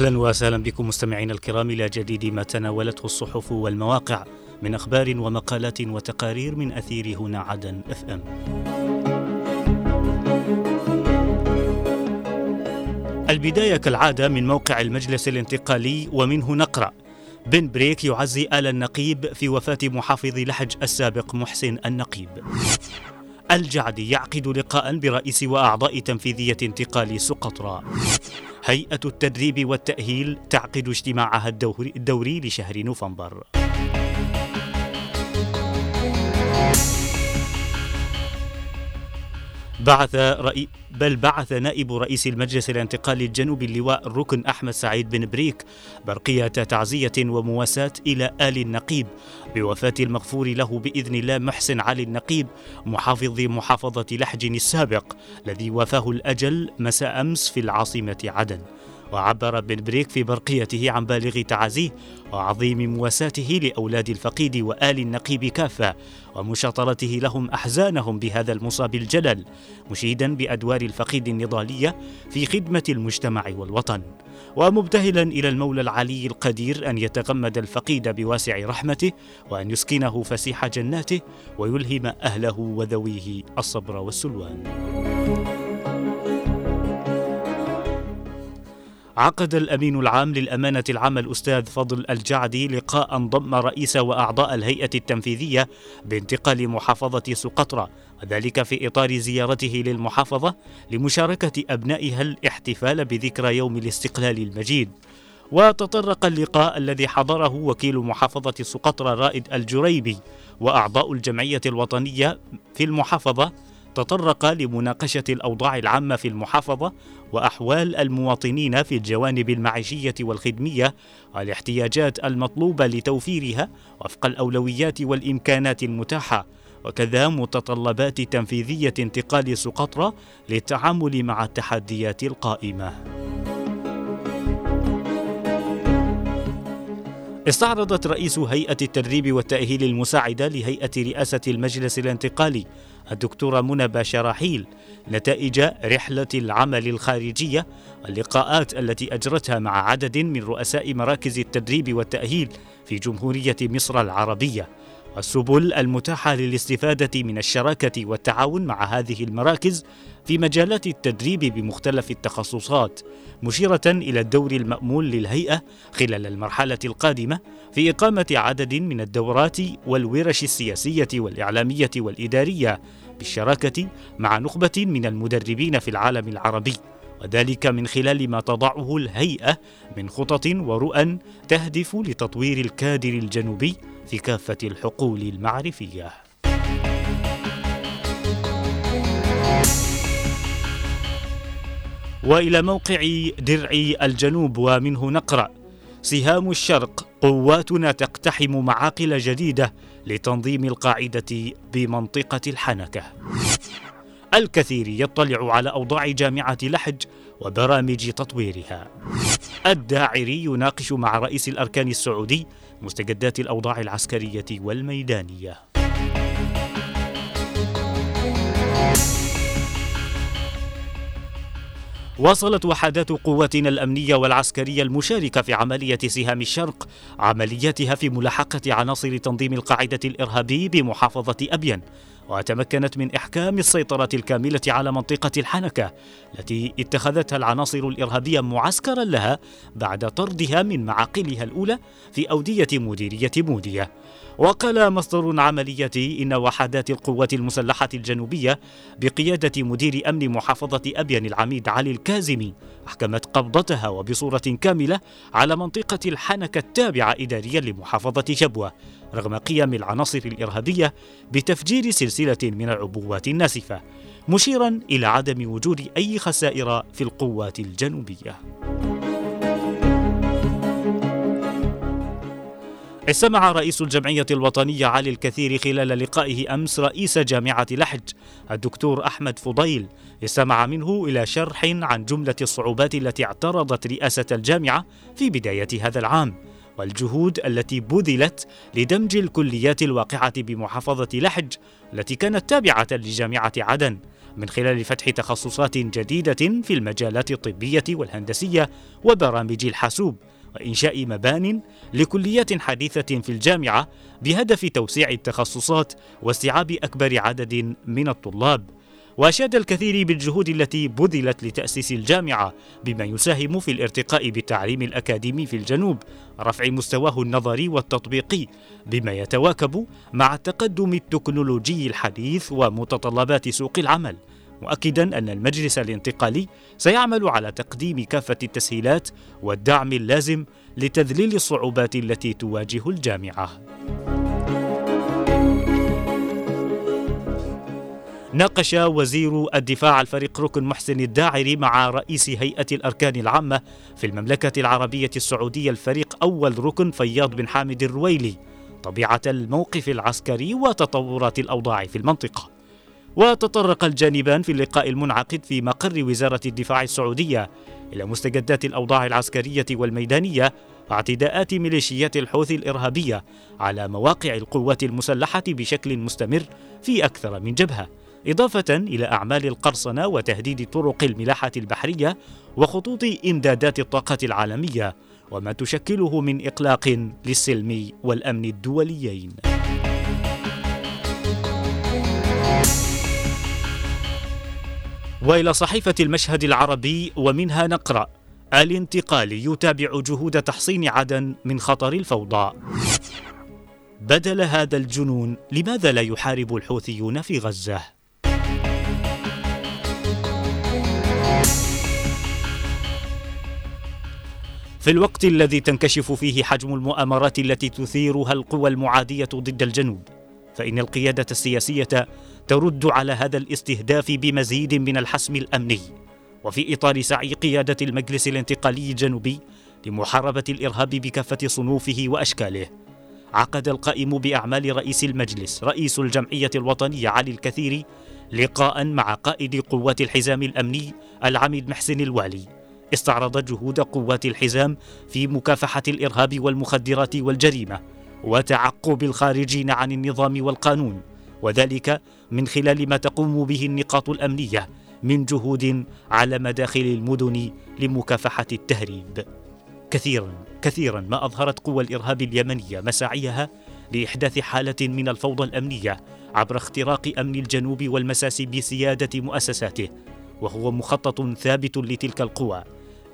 أهلا وسهلا بكم مستمعينا الكرام إلى جديد ما تناولته الصحف والمواقع من أخبار ومقالات وتقارير من أثير هنا عدن إف إم. البداية كالعادة من موقع المجلس الانتقالي ومنه نقرأ بن بريك يعزي آل النقيب في وفاة محافظ لحج السابق محسن النقيب الجعدي يعقد لقاء برئيس وأعضاء تنفيذية انتقال سقطرى هيئة التدريب والتأهيل تعقد اجتماعها الدوري لشهر نوفمبر. بعث رئي بل بعث نائب رئيس المجلس الانتقالي الجنوبي اللواء الركن أحمد سعيد بن بريك برقية تعزية ومواساة إلى آل النقيب بوفاة المغفور له بإذن الله محسن علي النقيب محافظ محافظة لحج السابق الذي وافاه الأجل مساء أمس في العاصمة عدن. وعبر بن بريك في برقيته عن بالغ تعازيه وعظيم مواساته لأولاد الفقيد وآل النقيب كافة ومشاطرته لهم أحزانهم بهذا المصاب الجلل مشيدا بأدوار الفقيد النضالية في خدمة المجتمع والوطن. ومبتهلا إلى المولى العلي القدير أن يتغمد الفقيد بواسع رحمته وأن يسكنه فسيح جناته ويلهم أهله وذويه الصبر والسلوان. عقد الأمين العام للأمانة العامة الأستاذ فضل الجعدي لقاء ضم رئيس وأعضاء الهيئة التنفيذية بانتقال محافظة سقطرى وذلك في إطار زيارته للمحافظة لمشاركة أبنائها الاحتفال بذكرى يوم الاستقلال المجيد. وتطرق اللقاء الذي حضره وكيل محافظة سقطرى رائد الجريبي وأعضاء الجمعية الوطنية في المحافظة تطرق لمناقشة الأوضاع العامة في المحافظة وأحوال المواطنين في الجوانب المعيشية والخدمية والاحتياجات المطلوبة لتوفيرها وفق الأولويات والإمكانات المتاحة وكذا متطلبات تنفيذية انتقال سقطرى للتعامل مع التحديات القائمة. استعرضت رئيس هيئة التدريب والتأهيل المساعدة لهيئة رئاسة المجلس الانتقالي الدكتورة منى باشراحيل نتائج رحلة العمل الخارجية واللقاءات التي أجرتها مع عدد من رؤساء مراكز التدريب والتأهيل في جمهورية مصر العربية. والسبل المتاحة للاستفادة من الشراكة والتعاون مع هذه المراكز في مجالات التدريب بمختلف التخصصات مشيرة إلى الدور المأمول للهيئة خلال المرحلة القادمة في إقامة عدد من الدورات والورش السياسية والإعلامية والإدارية بالشراكة مع نخبة من المدربين في العالم العربي. وذلك من خلال ما تضعه الهيئة من خطط ورؤى تهدف لتطوير الكادر الجنوبي في كافة الحقول المعرفية. وإلى موقع درع الجنوب ومنه نقرأ سهام الشرق قواتنا تقتحم معاقل جديدة لتنظيم القاعدة بمنطقة الحنكة الكثير يطلع على أوضاع جامعة لحج وبرامج تطويرها الداعري يناقش مع رئيس الأركان السعودي مستجدات الأوضاع العسكرية والميدانية. واصلت وحدات قواتنا الأمنية والعسكرية المشاركة في عملية سهام الشرق عملياتها في ملاحقة عناصر تنظيم القاعدة الإرهابي بمحافظة أبين. وتمكنت من إحكام السيطرة الكاملة على منطقة الحنكة التي اتخذتها العناصر الإرهابية معسكرا لها بعد طردها من معاقلها الأولى في أودية مديرية مودية. وقال مصدر عملية إن وحدات القوات المسلحة الجنوبية بقيادة مدير أمن محافظة أبين العميد علي الكازمي أحكمت قبضتها وبصورة كاملة على منطقة الحنكة التابعة إداريا لمحافظة شبوة. رغم قيام العناصر الإرهابية بتفجير سلسلة من العبوات الناسفة مشيرا إلى عدم وجود أي خسائر في القوات الجنوبية. استمع رئيس الجمعية الوطنية علي الكثير خلال لقائه أمس رئيس جامعة لحج الدكتور أحمد فضيل. استمع منه إلى شرح عن جملة الصعوبات التي اعترضت رئاسة الجامعة في بداية هذا العام. والجهود التي بذلت لدمج الكليات الواقعة بمحافظة لحج التي كانت تابعة لجامعة عدن من خلال فتح تخصصات جديدة في المجالات الطبية والهندسية وبرامج الحاسوب وإنشاء مبان لكليات حديثة في الجامعة بهدف توسيع التخصصات واستيعاب أكبر عدد من الطلاب. وأشاد الكثير بالجهود التي بذلت لتأسيس الجامعة بما يساهم في الارتقاء بالتعليم الأكاديمي في الجنوب رفع مستواه النظري والتطبيقي بما يتواكب مع التقدم التكنولوجي الحديث ومتطلبات سوق العمل. مؤكدا أن المجلس الانتقالي سيعمل على تقديم كافة التسهيلات والدعم اللازم لتذليل الصعوبات التي تواجه الجامعة. ناقش وزير الدفاع الفريق ركن محسن الداعري مع رئيس هيئة الأركان العامة في المملكة العربية السعودية. الفريق أول ركن فياض بن حامد الرويلي طبيعة الموقف العسكري وتطورات الأوضاع في المنطقة. وتطرق الجانبان في اللقاء المنعقد في مقر وزارة الدفاع السعودية إلى مستجدات الأوضاع العسكرية والميدانية واعتداءات ميليشيات الحوثي الإرهابية على مواقع القوات المسلحة بشكل مستمر في أكثر من جبهة. إضافة إلى أعمال القرصنة وتهديد طرق الملاحة البحرية وخطوط إمدادات الطاقة العالمية وما تشكله من إقلاق للسلم والأمن الدوليين. وإلى صحيفة المشهد العربي ومنها نقرأ الانتقال يتابع جهود تحصين عدن من خطر الفوضى بدل هذا الجنون لماذا لا يحارب الحوثيون في غزة في الوقت الذي تنكشف فيه حجم المؤامرات التي تثيرها القوى المعادية ضد الجنوب فإن القيادة السياسية ترد على هذا الاستهداف بمزيد من الحسم الأمني. وفي إطار سعي قيادة المجلس الانتقالي الجنوبي لمحاربة الإرهاب بكافة صنوفه وأشكاله عقد القائم بأعمال رئيس المجلس رئيس الجمعية الوطنية علي الكثير لقاء مع قائد قوات الحزام الأمني العميد محسن الوالي. استعرض جهود قوات الحزام في مكافحة الإرهاب والمخدرات والجريمة وتعقب الخارجين عن النظام والقانون وذلك من خلال ما تقوم به النقاط الأمنية من جهود على مداخل المدن لمكافحة التهريب. كثيرا كثيرا ما أظهرت قوى الإرهاب اليمنية مساعيها لإحداث حالة من الفوضى الأمنية عبر اختراق أمن الجنوب والمساس بسيادة مؤسساته وهو مخطط ثابت لتلك القوى.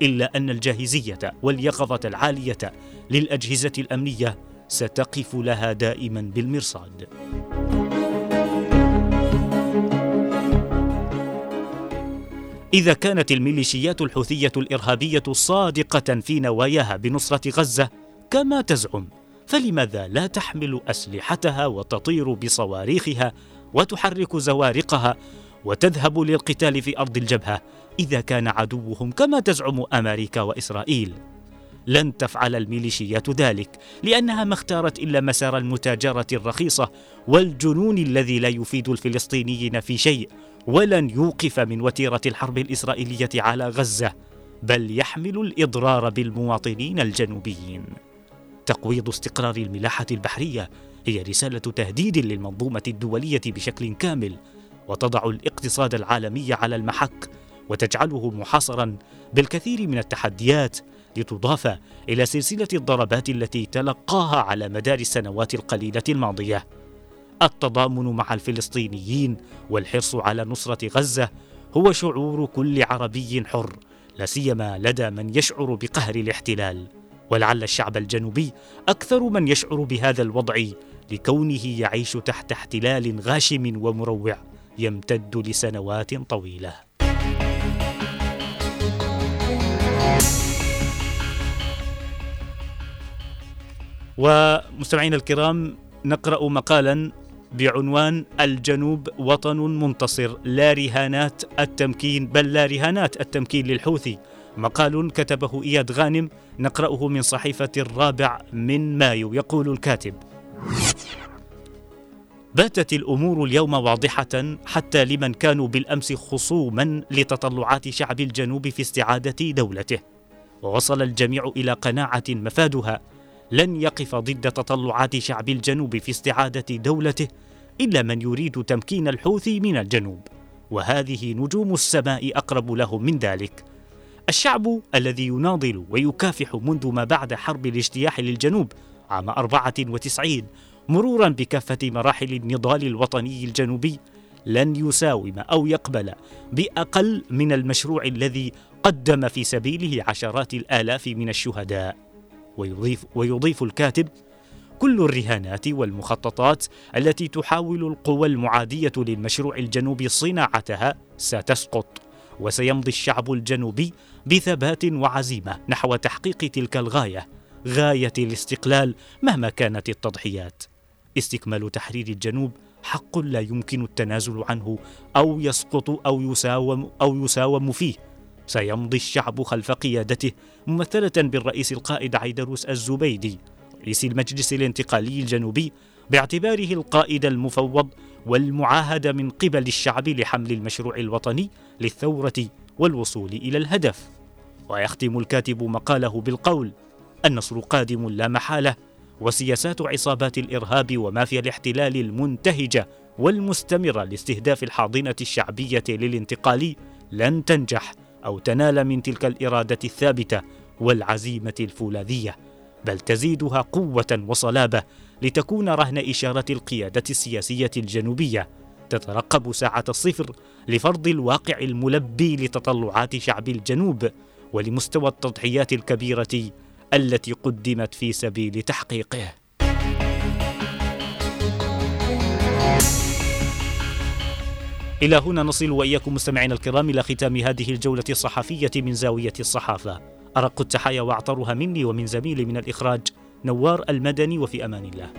إلا أن الجاهزية واليقظة العالية للأجهزة الأمنية ستقف لها دائما بالمرصاد. إذا كانت الميليشيات الحوثية الإرهابية صادقة في نواياها بنصرة غزة كما تزعم فلماذا لا تحمل أسلحتها وتطير بصواريخها وتحرك زوارقها وتذهب للقتال في أرض الجبهة إذا كان عدوهم كما تزعم أمريكا وإسرائيل. لن تفعل الميليشيات ذلك لأنها ما اختارت إلا مسار المتاجرة الرخيصة والجنون الذي لا يفيد الفلسطينيين في شيء ولن يوقف من وتيرة الحرب الإسرائيلية على غزة بل يحمل الإضرار بالمواطنين الجنوبيين. تقويض استقرار الملاحة البحرية هي رسالة تهديد للمنظومة الدولية بشكل كامل. وتضع الاقتصاد العالمي على المحك وتجعله محاصرا بالكثير من التحديات لتضاف إلى سلسلة الضربات التي تلقاها على مدار السنوات القليلة الماضية. التضامن مع الفلسطينيين والحرص على نصرة غزة هو شعور كل عربي حر لا سيما لدى من يشعر بقهر الاحتلال. ولعل الشعب الجنوبي أكثر من يشعر بهذا الوضع لكونه يعيش تحت احتلال غاشم ومروع. يمتد لسنوات طويلة. ومستمعينا الكرام نقرأ مقالا بعنوان الجنوب وطن منتصر لا رهانات التمكين بل لا رهانات التمكين للحوثي. مقال كتبه إياد غانم نقرأه من صحيفة الرابع من مايو يقول الكاتب باتت الأمور اليوم واضحة حتى لمن كانوا بالأمس خصوما لتطلعات شعب الجنوب في استعادة دولته. ووصل الجميع إلى قناعة مفادها لن يقف ضد تطلعات شعب الجنوب في استعادة دولته إلا من يريد تمكين الحوثي من الجنوب. وهذه نجوم السماء أقرب لهم من ذلك. الشعب الذي يناضل ويكافح منذ ما بعد حرب الاجتياح للجنوب عام 94 مرورا بكافة مراحل النضال الوطني الجنوبي لن يساوم أو يقبل بأقل من المشروع الذي قدم في سبيله عشرات الآلاف من الشهداء. ويضيف, ويضيف الكاتب كل الرهانات والمخططات التي تحاول القوى المعادية للمشروع الجنوبي صناعتها ستسقط وسيمضي الشعب الجنوبي بثبات وعزيمة نحو تحقيق تلك الغاية غاية الاستقلال مهما كانت التضحيات. استكمال تحرير الجنوب حق لا يمكن التنازل عنه أو يسقط أو يساوم أو يساوم فيه. سيمضي الشعب خلف قيادته ممثلة بالرئيس القائد عيدروس الزبيدي رئيس المجلس الانتقالي الجنوبي باعتباره القائد المفوض والمعاهد من قبل الشعب لحمل المشروع الوطني للثورة والوصول إلى الهدف. ويختم الكاتب مقاله بالقول النصر قادم لا محالة وسياسات عصابات الإرهاب ومافيا الاحتلال المنتهجه والمستمره لاستهداف الحاضنة الشعبية للانتقال لن تنجح أو تنال من تلك الإرادة الثابتة والعزيمة الفولاذية بل تزيدها قوة وصلابة لتكون رهن إشارة القيادة السياسية الجنوبية تترقب ساعة الصفر لفرض الواقع الملبي لتطلعات شعب الجنوب ولمستوى التضحيات الكبيرة التي قدمت في سبيل تحقيقه. إلى هنا نصل وإياكم مستمعينا الكرام إلى ختام هذه الجولة الصحفية من زاوية الصحافة. أرق التحايا وأعطرها مني ومن زميلي من الإخراج نوار المدني وفي أمان الله.